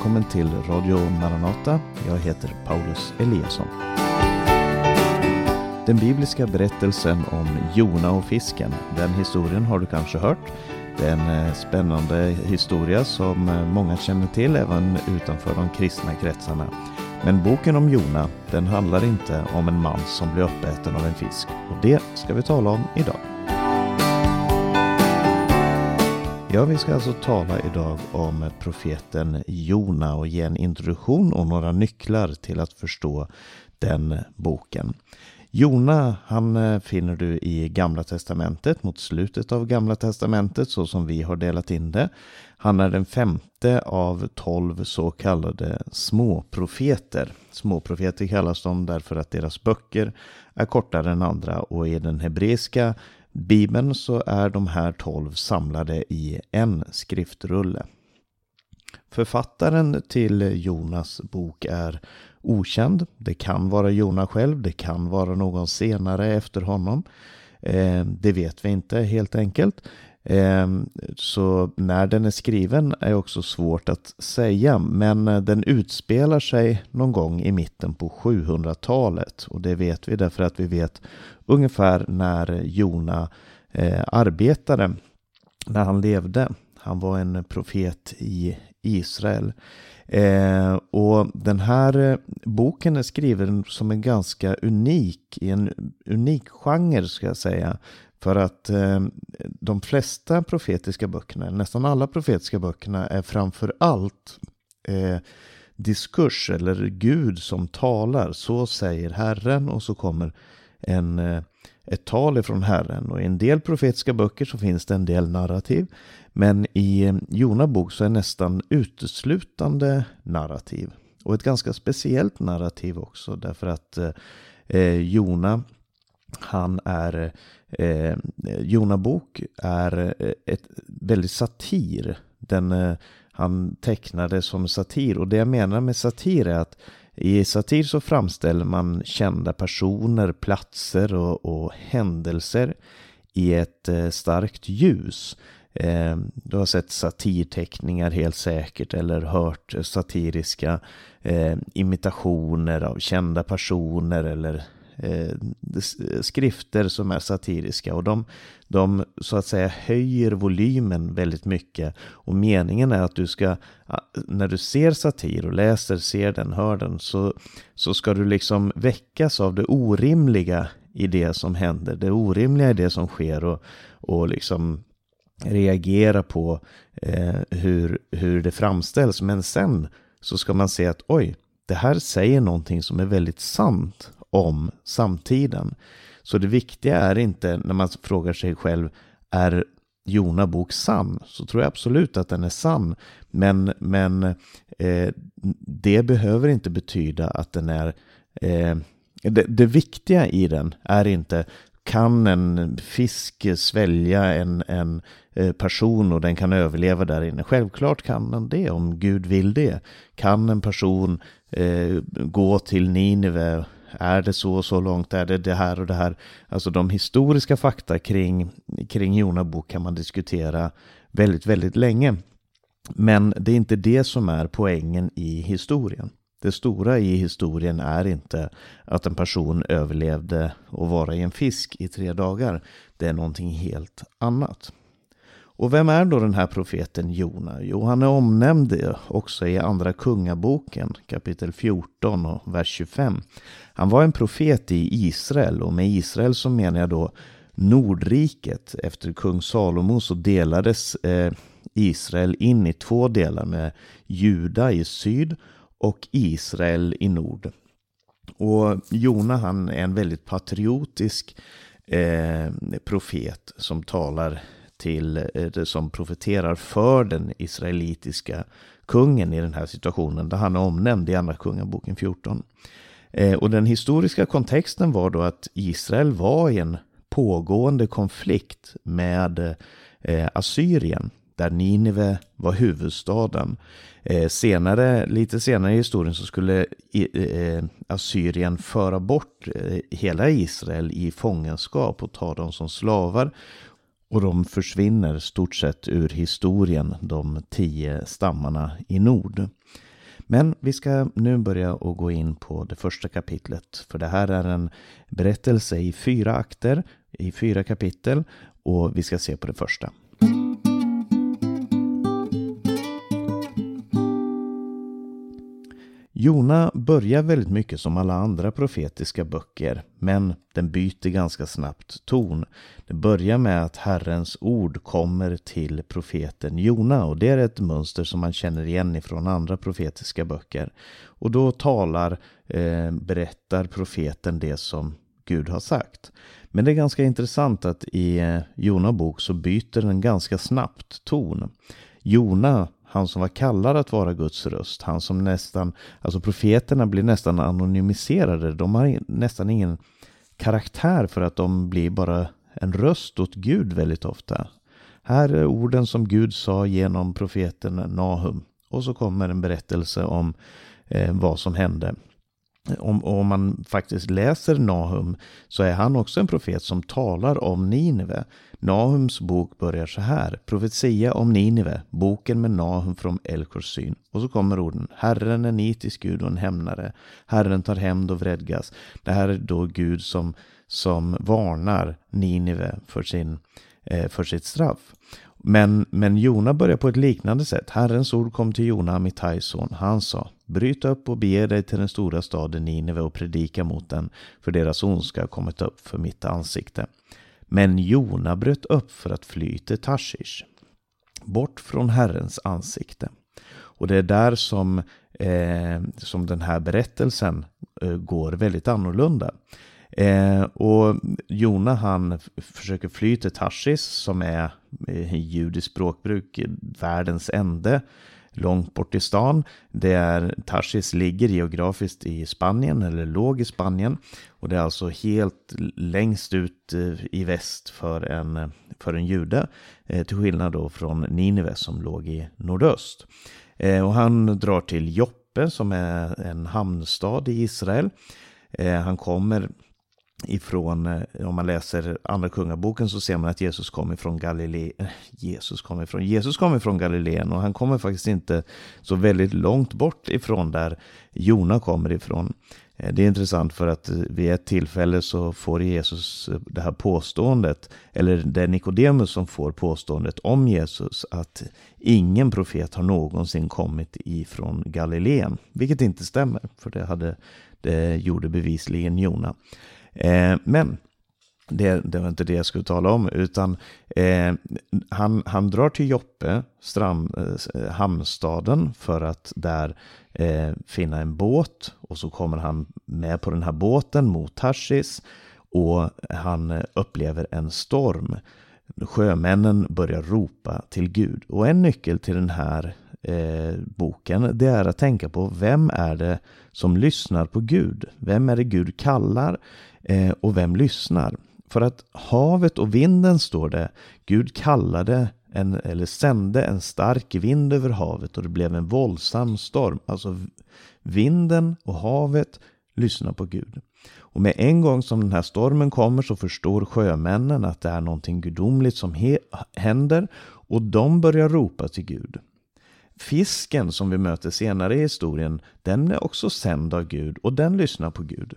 välkommen till Radio Maranata. Jag heter Paulus Eliasson. Den bibliska berättelsen om Jona och fisken, den historien har du kanske hört. Det är en eh, spännande historia som eh, många känner till även utanför de kristna kretsarna. Men boken om Jona, den handlar inte om en man som blir uppäten av en fisk. Och det ska vi tala om idag. Ja, vi ska alltså tala idag om profeten Jona och ge en introduktion och några nycklar till att förstå den boken. Jona, han eh, finner du i Gamla Testamentet, mot slutet av Gamla Testamentet, så som vi har delat in det. Han är den femte av tolv så kallade småprofeter. Småprofeter kallas de därför att deras böcker är kortare än andra och i den hebreiska Bibeln så är de här tolv samlade i en skriftrulle. Författaren till Jonas bok är okänd. Det kan vara Jona själv, det kan vara någon senare efter honom. Eh, det vet vi inte helt enkelt. Ehm, så när den är skriven är också svårt att säga, men eh, den utspelar sig någon gång i mitten på 700-talet och det vet vi därför att vi vet ungefär när Jona eh, arbetade, när han levde. Han var en profet i Israel. Eh, och den här eh, boken är skriven som en ganska unik, i en unik genre ska jag säga. För att eh, de flesta profetiska böckerna, nästan alla profetiska böckerna är framför allt eh, diskurs eller Gud som talar. Så säger Herren och så kommer en, eh, ett tal ifrån Herren. Och i en del profetiska böcker så finns det en del narrativ. Men i eh, Jona bok så är nästan uteslutande narrativ. Och ett ganska speciellt narrativ också därför att eh, eh Jona han är eh, Jona bok är eh, ett väldigt satir. Den, eh, han tecknade som satir och det jag menar med satir är att i satir så framställer man kända personer, platser och, och händelser i ett eh, starkt ljus. Eh, du har sett satirteckningar helt säkert eller hört satiriska eh, imitationer av kända personer eller Eh, skrifter som är satiriska och de, de så att säga höjer volymen väldigt mycket och meningen är att du ska när du ser satir och läser, ser den, hör den så, så ska du liksom väckas av det orimliga i det som händer, det orimliga i det som sker och, och liksom reagera på eh, hur, hur det framställs. Men sen så ska man se att oj, det här säger någonting som är väldigt sant om samtiden. Så det viktiga är inte när man frågar sig själv, är Jona bok sann? Så tror jag absolut att den är sann. Men, men eh, det behöver inte betyda att den är eh, det, det, viktiga i den är inte kan en fisk svälja en, en eh, person och den kan överleva där inne? Självklart kan den det om Gud vill det. Kan en person eh, gå till Nineve? Är det så och så långt? Är det det här och det här? Alltså de historiska fakta kring, kring Jonabok kan man diskutera väldigt, väldigt länge. Men det är inte det som är poängen i historien. Det stora i historien är inte att en person överlevde att vara i en fisk i tre dagar. Det är någonting helt annat. Och vem är då den här profeten Jona? Jo, han är omnämnd också i Andra Kungaboken kapitel 14 och vers 25. Han var en profet i Israel och med Israel så menar jag då Nordriket. Efter kung Salomo så delades eh, Israel in i två delar med Juda i syd och Israel i nord. Och Jona han är en väldigt patriotisk eh, profet som talar till, eh, det som profeterar för den israelitiska kungen i den här situationen, där han är omnämnd i Andra Kungaboken 14. Eh, och den historiska kontexten var då att Israel var i en pågående konflikt med eh, Assyrien där Nineve var huvudstaden. Senare, lite senare i historien så skulle Assyrien föra bort hela Israel i fångenskap och ta dem som slavar. Och de försvinner stort sett ur historien, de tio stammarna i nord. Men vi ska nu börja och gå in på det första kapitlet. För det här är en berättelse i fyra akter, i fyra kapitel. Och vi ska se på det första. Jona börjar väldigt mycket som alla andra profetiska böcker, men den byter ganska snabbt ton. Det börjar med att Herrens ord kommer till profeten Jona och det är ett mönster som man känner igen ifrån andra profetiska böcker. Och då talar, eh, berättar profeten det som Gud har sagt. Men det är ganska intressant att i eh, Jona bok så byter den ganska snabbt ton. Jona han som var kallad att vara Guds röst, han som nästan, alltså profeterna blir nästan anonymiserade, de har nästan ingen karaktär för att de blir bara en röst åt Gud väldigt ofta. Här är orden som Gud sa genom profeten Nahum. Och så kommer en berättelse om eh, vad som hände om, om man faktiskt läser Nahum så är han också en profet som talar om Ninive. Nahums bok börjar så här. Profetia om Ninive, boken med Nahum från Elkors syn. Och så kommer orden. Herren är nitisk Gud och en hämnare. Herren tar hämnd och vredgas. Det här är då Gud som, som varnar Ninive för, sin, eh, för sitt straff. Men, men Jona börjar på ett liknande sätt. Herrens ord kom till Jona, Amitajs son. Han sa, bryt upp och bege dig till den stora staden Nineve och predika mot den, för deras ondska har kommit upp för mitt ansikte. Men Jona bröt upp för att fly till Tarshish, bort från Herrens ansikte. Och det är där som, eh, som den här berättelsen eh, går väldigt annorlunda. Eh, och Jona han försöker fly till Tarsis som är eh, i judiskt språkbruk världens ände långt bort i stan. Det är, Tarsis ligger geografiskt i Spanien, eller låg i Spanien. Och det är alltså helt längst ut eh, i väst för en, för en jude. Eh, till skillnad då från Nineve som låg i nordöst. Eh, och han drar till Joppe som är en hamnstad i Israel. Eh, han kommer ifrån, eh, om man läser Andra Kungaboken så ser man att Jesus kommer från Galileen. Eh, Jesus kommer från, Jesus kommer från Galileen och han kommer faktiskt inte så väldigt långt bort ifrån där Jona kommer ifrån. Eh, det är intressant för att vid ett tillfälle så får Jesus det här påståendet, eller det är Nikodemus som får påståendet om Jesus, att ingen profet har någonsin kommit ifrån Galileen. Vilket inte stämmer, för det, hade, det gjorde bevisligen Jona. Eh, men det, det, var inte det jag skulle tala om, utan eh, han, han drar till Joppe, strand, eh, hamnstaden, för att där eh, finna en båt. Och så kommer han med på den här båten mot Tarsis och han eh, upplever en storm. Sjömännen börjar ropa till Gud. Och en nyckel till den här eh, boken, det är att tänka på vem är det som lyssnar på Gud? Vem är det Gud kallar? Eh, och vem lyssnar? För att havet och vinden står det, Gud kallade en, eller sände en stark vind över havet och det blev en våldsam storm. Alltså vinden och havet lyssnar på Gud. Och med en gång som den här stormen kommer så förstår sjömännen att det är någonting gudomligt som händer och de börjar ropa till Gud. Fisken som vi möter senare i historien, den är också sänd av Gud och den lyssnar på Gud.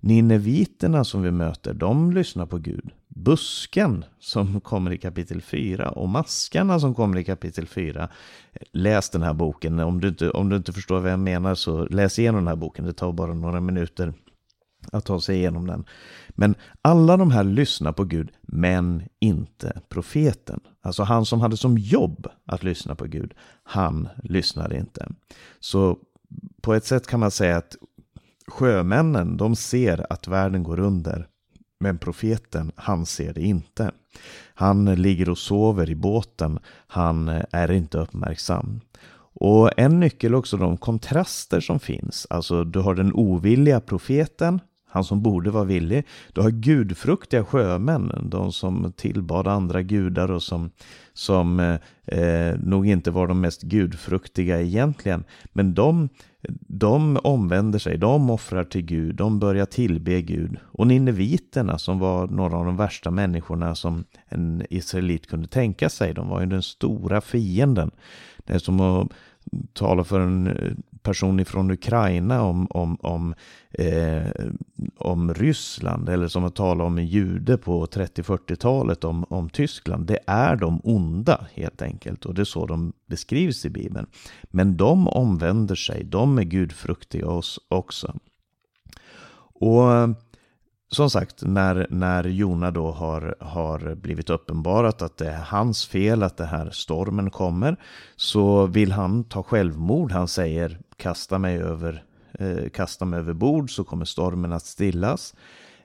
Nineviterna som vi möter, de lyssnar på Gud. Busken som kommer i kapitel 4 och maskarna som kommer i kapitel 4. Läs den här boken. Om du, inte, om du inte förstår vad jag menar så läs igenom den här boken. Det tar bara några minuter att ta sig igenom den. Men alla de här lyssnar på Gud, men inte profeten. Alltså han som hade som jobb att lyssna på Gud, han lyssnade inte. Så på ett sätt kan man säga att Sjömännen, de ser att världen går under. Men profeten, han ser det inte. Han ligger och sover i båten. Han är inte uppmärksam. Och en nyckel också de kontraster som finns. Alltså du har den ovilliga profeten, han som borde vara villig. Du har gudfruktiga sjömän, de som tillbad andra gudar och som, som eh, eh, nog inte var de mest gudfruktiga egentligen. Men de de omvänder sig, de offrar till Gud, de börjar tillbe Gud. Och nineviterna som var några av de värsta människorna som en israelit kunde tänka sig, de var ju den stora fienden. Det är som att talar för en eh, person ifrån Ukraina om, om, om, eh, om Ryssland eller som att tala om en jude på 30-40-talet om, om Tyskland. Det är de onda helt enkelt och det är så de beskrivs i Bibeln. Men de omvänder sig, de är gudfruktiga oss också. Och eh, som sagt, när, när Jona då har, har blivit uppenbarat att det är hans fel att det här stormen kommer, så vill han ta självmord. Han säger kasta mig över, eh, kasta mig över bord så kommer stormen att stillas.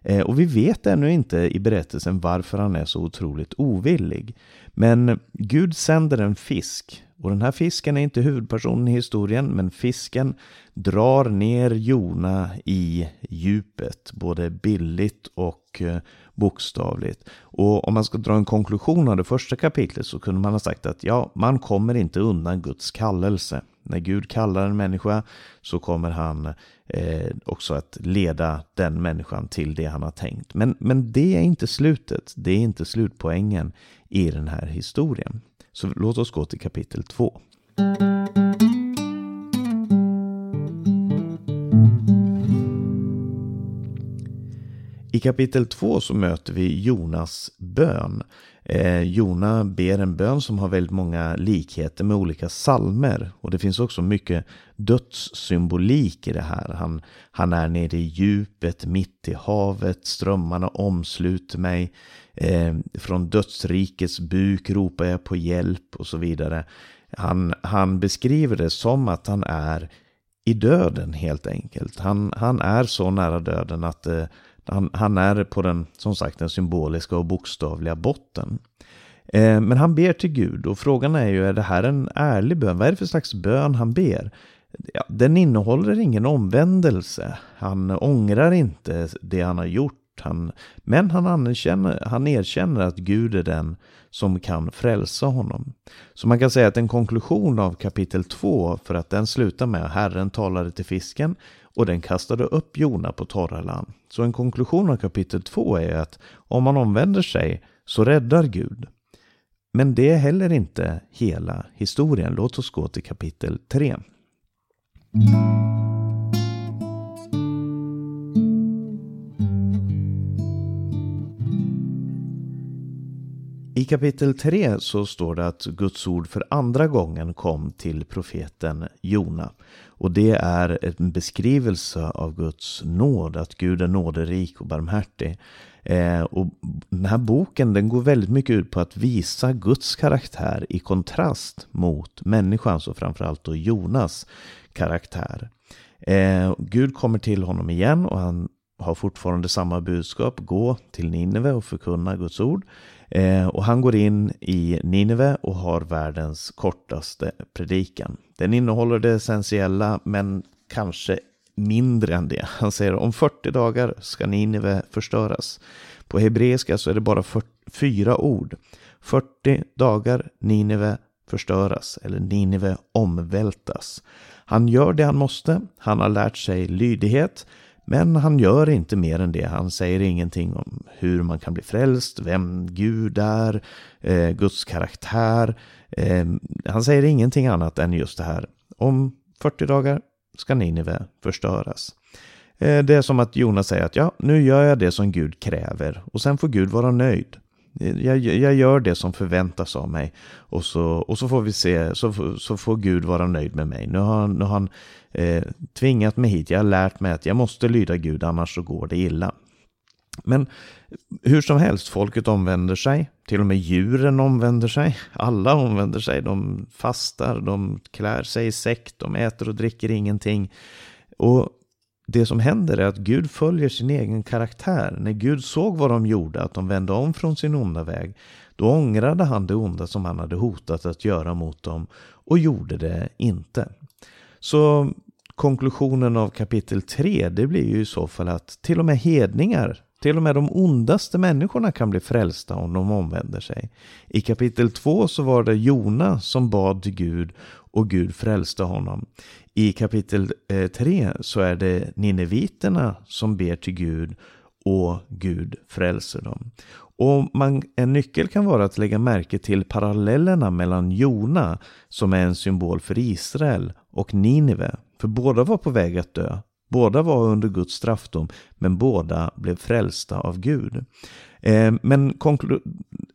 Eh, och vi vet ännu inte i berättelsen varför han är så otroligt ovillig. Men Gud sänder en fisk och den här fisken är inte huvudpersonen i historien, men fisken drar ner Jona i djupet, både billigt och eh, bokstavligt. Och om man ska dra en konklusion av det första kapitlet så kunde man ha sagt att ja, man kommer inte undan Guds kallelse. När Gud kallar en människa så kommer han eh, också att leda den människan till det han har tänkt. Men, men det är inte slutet, det är inte slutpoängen i den här historien. Så låt oss gå till kapitel 2. I kapitel 2 så möter vi Jonas bön. Eh, Jona ber en bön som har väldigt många likheter med olika salmer. Och det finns också mycket dödssymbolik i det här. Han, han är nere i djupet, mitt i havet, strömmarna omsluter mig. Eh, från dödsrikets buk ropar jag på hjälp och så vidare. Han, han beskriver det som att han är i döden helt enkelt. Han, han är så nära döden att eh, han, han, är på den, som sagt, den symboliska och bokstavliga botten. Eh, men han ber till Gud och frågan är ju, är det här en ärlig bön? Vad är det för slags bön han ber? Ja, den innehåller ingen omvändelse. Han ångrar inte det han har gjort. Han, men han, anerkänner, han erkänner att Gud är den som kan frälsa honom. Så man kan säga att en konklusion av kapitel 2, för att den slutar med att Herren talade till fisken och den kastade upp Jona på torra land. Så en konklusion av kapitel 2 är att om man omvänder sig så räddar Gud. Men det är heller inte hela historien. Låt oss gå till kapitel 3. I kapitel 3 så står det att Guds ord för andra gången kom till profeten Jona. Och det är en beskrivelse av Guds nåd, att Gud är nåderik och barmhärtig. Eh, och den här boken den går väldigt mycket ut på att visa Guds karaktär i kontrast mot människans och framförallt då Jonas karaktär. Eh, Gud kommer till honom igen och han har fortfarande samma budskap, gå till Nineve och förkunna Guds ord. Eh, och han går in i Nineve och har världens kortaste predikan. Den innehåller det essentiella men kanske mindre än det. Han säger om 40 dagar ska Nineve förstöras. På hebreiska så är det bara fyra ord. 40 dagar Nineve förstöras eller Nineve omvältas. Han gör det han måste. Han har lärt sig lydighet. Men han gör inte mer än det. Han säger ingenting om hur man kan bli frälst, vem Gud är, eh, Guds karaktär. Eh, han säger ingenting annat än just det här. Om 40 dagar ska Nineve förstöras. Eh, det är som att Jonas säger att ja, nu gör jag det som Gud kräver och sen får Gud vara nöjd. Jag, jag gör det som förväntas av mig och så, och så får vi se, så, så får Gud vara nöjd med mig. Nu har, nu har han eh, tvingat mig hit, jag har lärt mig att jag måste lyda Gud annars så går det illa. Men hur som helst, folket omvänder sig. Till och med djuren omvänder sig. Alla omvänder sig. De fastar, de klär sig i säck, de äter och dricker ingenting. Och det som händer är att Gud följer sin egen karaktär. När Gud såg vad de gjorde, att de vände om från sin onda väg, då ångrade han det onda som han hade hotat att göra mot dem och gjorde det inte. Så konklusionen av kapitel 3, det blir ju i så fall att till och med hedningar, till och med de ondaste människorna kan bli frälsta om de omvänder sig. I kapitel 2 så var det Jona som bad till Gud och Gud frälste honom. I kapitel eh, 3 så är det nineviterna som ber till Gud och Gud frälser dem. Och man, en nyckel kan vara att lägga märke till parallellerna mellan Jona, som är en symbol för Israel, och Nineve, För båda var på väg att dö. Båda var under Guds straffdom, men båda blev frälsta av Gud. Eh, men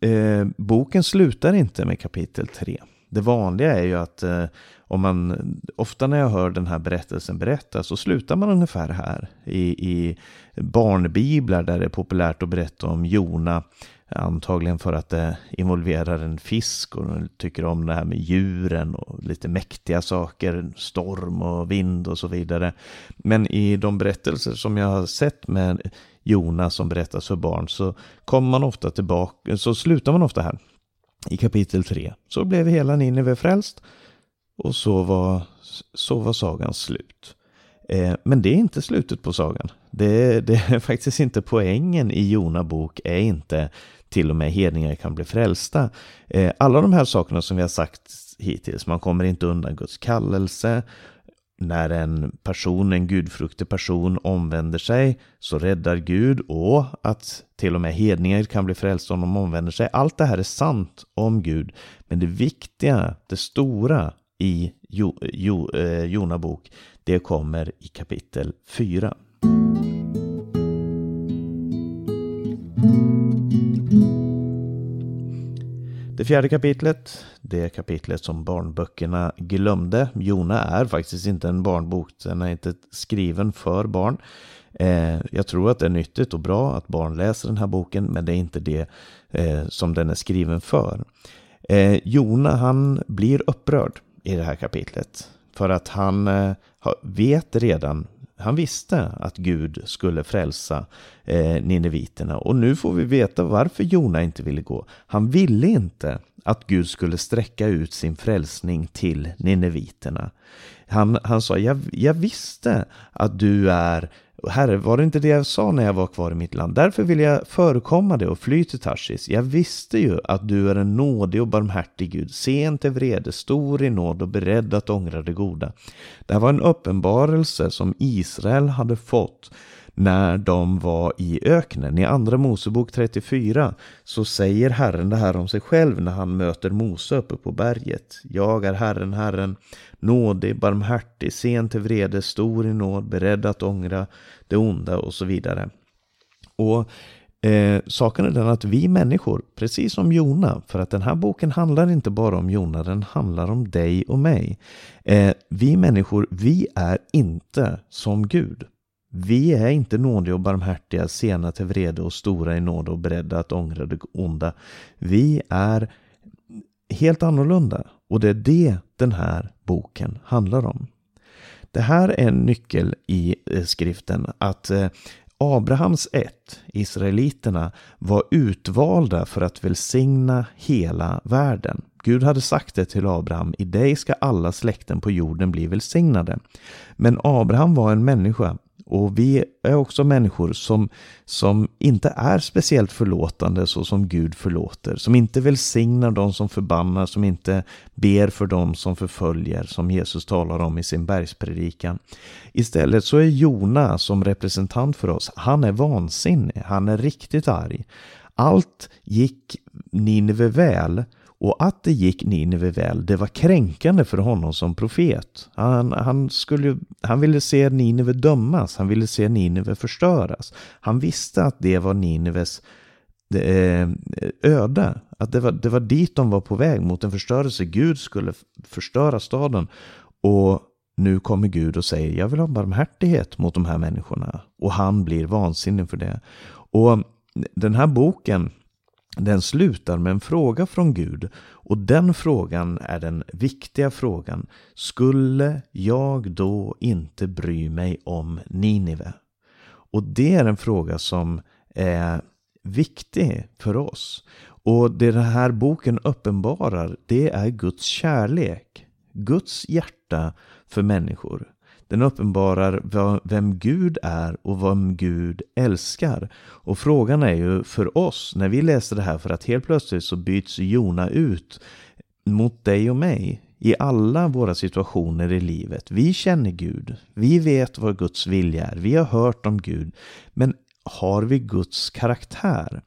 eh, boken slutar inte med kapitel 3. Det vanliga är ju att eh, om man, ofta när jag hör den här berättelsen berättas så slutar man ungefär här. I, i barnbiblar där det är populärt att berätta om Jona. Antagligen för att det involverar en fisk och tycker om det här med djuren och lite mäktiga saker, storm och vind och så vidare. Men i de berättelser som jag har sett med Jona som berättas för barn så kommer man ofta tillbaka, så slutar man ofta här i kapitel 3. Så blev hela Nineve frälst och så var, så var sagan slut. Eh, men det är inte slutet på sagan. Det, det är faktiskt inte poängen i Jona bok är inte till och med hedningar kan bli frälsta. Eh, alla de här sakerna som vi har sagt hittills, man kommer inte undan Guds kallelse, när en person, en gudfruktig person omvänder sig så räddar Gud och att till och med hedningar kan bli frälsta om de omvänder sig. Allt det här är sant om Gud. Men det viktiga, det stora i jo, jo, eh, Jona bok, det kommer i kapitel 4. Det fjärde kapitlet, det kapitlet som barnböckerna glömde. Jona är faktiskt inte en barnbok, den är inte skriven för barn. Eh, jag tror att det är nyttigt och bra att barn läser den här boken, men det är inte det eh, som den är skriven för. Eh, Jona, han blir upprörd i det här kapitlet. För att han eh, vet redan han visste att Gud skulle frälsa eh, nineviterna och nu får vi veta varför Jona inte ville gå. Han ville inte att Gud skulle sträcka ut sin frälsning till nineviterna. Han, han sa, jag, jag visste att du är Herre, var det inte det jag sa när jag var kvar i mitt land? Därför vill jag förekomma det och fly till Tarsis. Jag visste ju att du är en nådig och barmhärtig Gud, Sent till vrede, stor i nåd och beredd att ångra det goda. Det här var en uppenbarelse som Israel hade fått när de var i öknen. I Andra Mosebok 34 så säger Herren det här om sig själv när han möter Mose uppe på berget. Jag är Herren, Herren, nådig, barmhärtig, sen till vrede, stor i nåd, beredd att ångra det onda och så vidare. Och Eh, saken är den att vi människor, precis som Jona, för att den här boken handlar inte bara om Jona, den handlar om dig och mig. Eh, vi människor, vi är inte som Gud. Vi är inte nådiga och barmhärtiga, sena till vrede och stora i nåd och beredda att ångra det onda. Vi är helt annorlunda och det är det den här boken handlar om. Det här är en nyckel i eh, skriften att eh, Abrahams ett, Israeliterna, var utvalda för att välsigna hela världen. Gud hade sagt det till Abraham, i dig ska alla släkten på jorden bli välsignade. Men Abraham var en människa och vi är också människor som, som inte är speciellt förlåtande så som Gud förlåter. Som inte välsignar de som förbannar, som inte ber för de som förföljer, som Jesus talar om i sin bergspredikan. Istället så är Jona som representant för oss, han är vansinnig, han är riktigt arg. Allt gick Nineve väl och att det gick Nineve väl, det var kränkande för honom som profet. Han, han, skulle, han ville se Nineve dömas, han ville se Nineve förstöras. Han visste att det var Nineves eh, öde, att det var, det var dit de var på väg, mot en förstörelse. Gud skulle förstöra staden. Och nu kommer Gud och säger, jag vill ha barmhärtighet mot de här människorna. Och han blir vansinnig för det. Och den här boken, den slutar med en fråga från Gud och den frågan är den viktiga frågan. Skulle jag då inte bry mig om Ninive? Och det är en fråga som är viktig för oss. Och det den här boken uppenbarar, det är Guds kärlek. Guds hjärta för människor. Den uppenbarar vem Gud är och vem Gud älskar. Och frågan är ju för oss, när vi läser det här, för att helt plötsligt så byts Jona ut mot dig och mig i alla våra situationer i livet. Vi känner Gud, vi vet vad Guds vilja är, vi har hört om Gud. Men har vi Guds karaktär.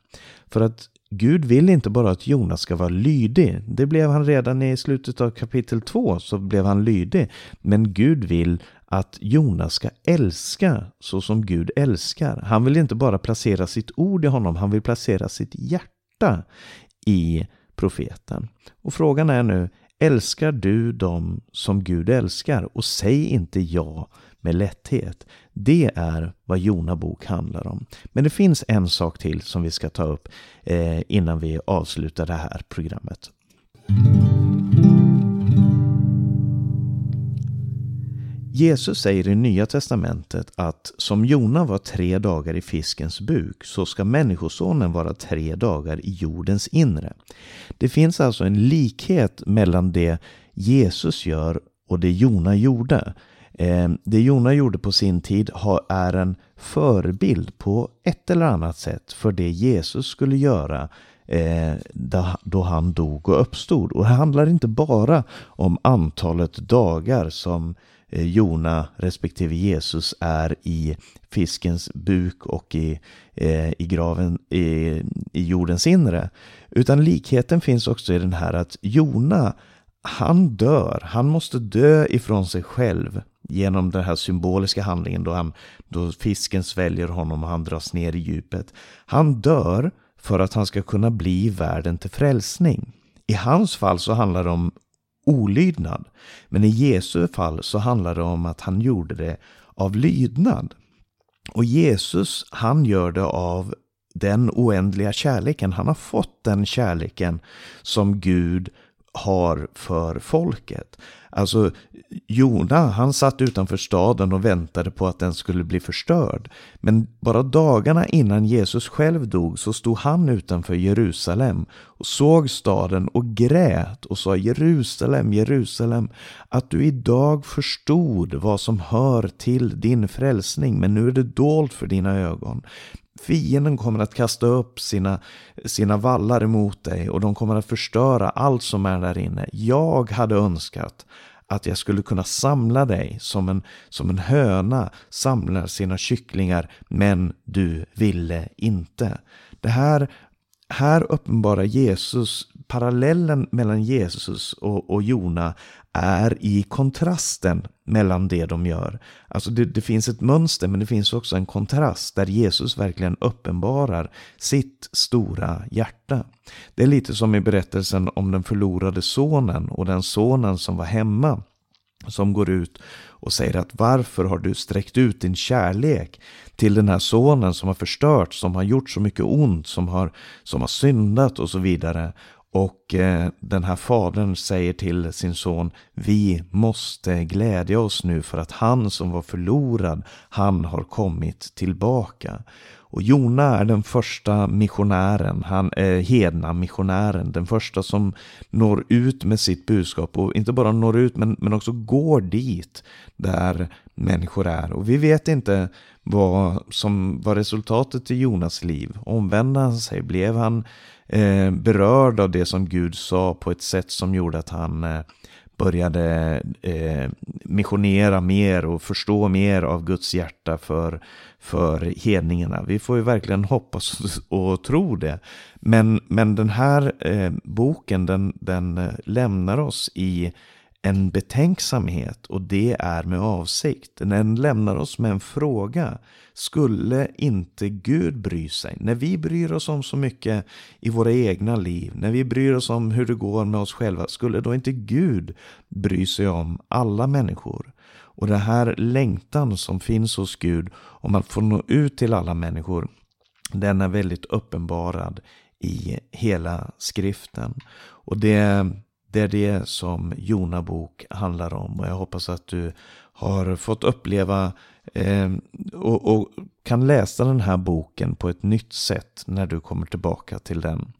För att Gud vill inte bara att Jonas ska vara lydig. Det blev han redan i slutet av kapitel 2 så blev han lydig. Men Gud vill att Jonas ska älska så som Gud älskar. Han vill inte bara placera sitt ord i honom, han vill placera sitt hjärta i profeten. Och frågan är nu, älskar du dem som Gud älskar? Och säg inte ja med lätthet. Det är vad Jona bok handlar om. Men det finns en sak till som vi ska ta upp eh, innan vi avslutar det här programmet. Jesus säger i Nya Testamentet att som Jona var tre dagar i fiskens buk så ska Människosonen vara tre dagar i jordens inre. Det finns alltså en likhet mellan det Jesus gör och det Jona gjorde. Eh, det Jona gjorde på sin tid är en förebild på ett eller annat sätt för det Jesus skulle göra eh, då han dog och uppstod. Och det handlar inte bara om antalet dagar som Eh, Jona respektive Jesus är i fiskens buk och i, eh, i graven i, i jordens inre. Utan likheten finns också i den här att Jona han dör, han måste dö ifrån sig själv genom den här symboliska handlingen då, han, då fisken sväljer honom och han dras ner i djupet. Han dör för att han ska kunna bli världen till frälsning. I hans fall så handlar det om olydnad. Men i Jesu fall så handlar det om att han gjorde det av lydnad. Och Jesus, han gör det av den oändliga kärleken. Han har fått den kärleken som Gud har för folket. Alltså Jona, han satt utanför staden och väntade på att den skulle bli förstörd. Men bara dagarna innan Jesus själv dog så stod han utanför Jerusalem och såg staden och grät och sa Jerusalem, Jerusalem, att du idag förstod vad som hör till din frälsning, men nu är det dolt för dina ögon. Fienden kommer att kasta upp sina, sina vallar emot dig och de kommer att förstöra allt som är där inne. Jag hade önskat att jag skulle kunna samla dig som en, som en höna samlar sina kycklingar, men du ville inte. Det här, här uppenbarar Jesus, parallellen mellan Jesus och, och Jona är i kontrasten mellan det de gör. Alltså det, det, finns ett mönster men det finns också en kontrast där Jesus verkligen uppenbarar sitt stora hjärta. Det är lite som i berättelsen om den förlorade sonen och den sonen som var hemma som går ut och säger att varför har du sträckt ut din kärlek till den här sonen som har förstört, som har gjort så mycket ont, som har, som har syndat och så vidare. Och eh, den här fadern säger till sin son, vi måste glädja oss nu för att han som var förlorad, han har kommit tillbaka. Och Jona är den första missionären, han är hedna missionären, den första som når ut med sitt budskap och inte bara når ut men, men också går dit där människor är. Och vi vet inte vad som var resultatet i Jonas liv. Omvände han sig? Blev han Eh, berörd av det som Gud sa på ett sätt som gjorde att han eh, började eh, missionera mer och förstå mer av Guds hjärta för, för hedningarna. Vi får ju verkligen hoppas och tro det. Men, men den här boken den, den lämnar oss i en betänksamhet och det är med avsikt. Den lämnar oss med en fråga. Skulle inte Gud bry sig? När vi bryr oss om så mycket i våra egna liv, när vi bryr oss om hur det går med oss själva, skulle då inte Gud bry sig om alla människor? Och den här längtan som finns hos Gud om att få nå ut till alla människor, den är väldigt uppenbarad i hela skriften. Och det det är det som Jona bok handlar om och jag hoppas att du har fått uppleva eh, och, och, kan läsa den här boken på ett nytt sätt när du kommer tillbaka till den.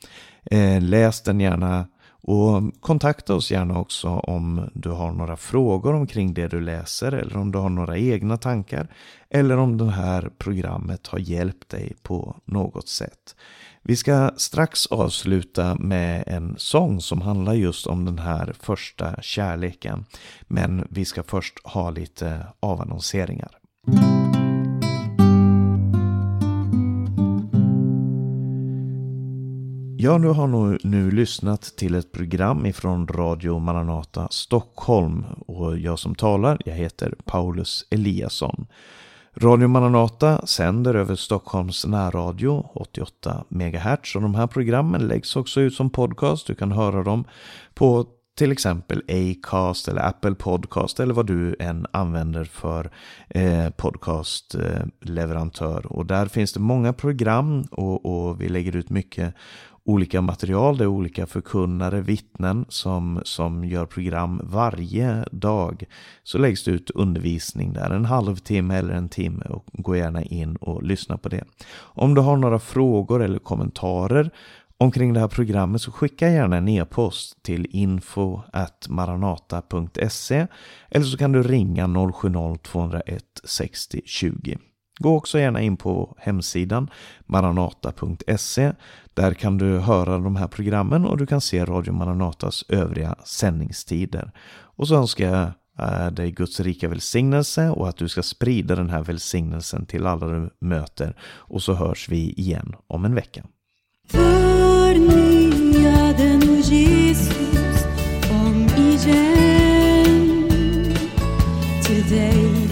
Eh, läs den gärna och kontakta oss gärna också om du har några frågor omkring det du läser eller om du har några egna tankar eller om det här programmet har hjälpt dig på något sätt. Vi ska strax avsluta med en sång som handlar just om den här första kärleken. Men vi ska först ha lite avannonseringar. Ja, du har nog nu lyssnat till ett program ifrån Radio Maranata Stockholm och jag som talar, jag heter Paulus Eliasson. Radio Maranata sänder över Stockholms närradio 88 MHz och de här programmen läggs också ut som podcast. Du kan höra dem på till exempel Acast eller Apple Podcast eller vad du än använder för eh, podcastleverantör. Eh, och där finns det många program och, och vi lägger ut mycket olika material, det är olika förkunnare, vittnen som, som gör program varje dag. Så läggs det ut undervisning där, en halvtimme eller en timme och gå gärna in och lyssna på det. Om du har några frågor eller kommentarer omkring det här programmet så skicka gärna en e-post till info maranata.se eller så kan du ringa 070-201 60 20. Gå också gärna in på hemsidan maranata.se. Där kan du höra de här programmen och du kan se Radio Maranatas övriga sändningstider. Och så önskar jag eh, dig Guds rika välsignelse och att du ska sprida den här välsignelsen till alla du möter. Och så hörs vi igen om en vecka. Förnya den Jesus om igen till dig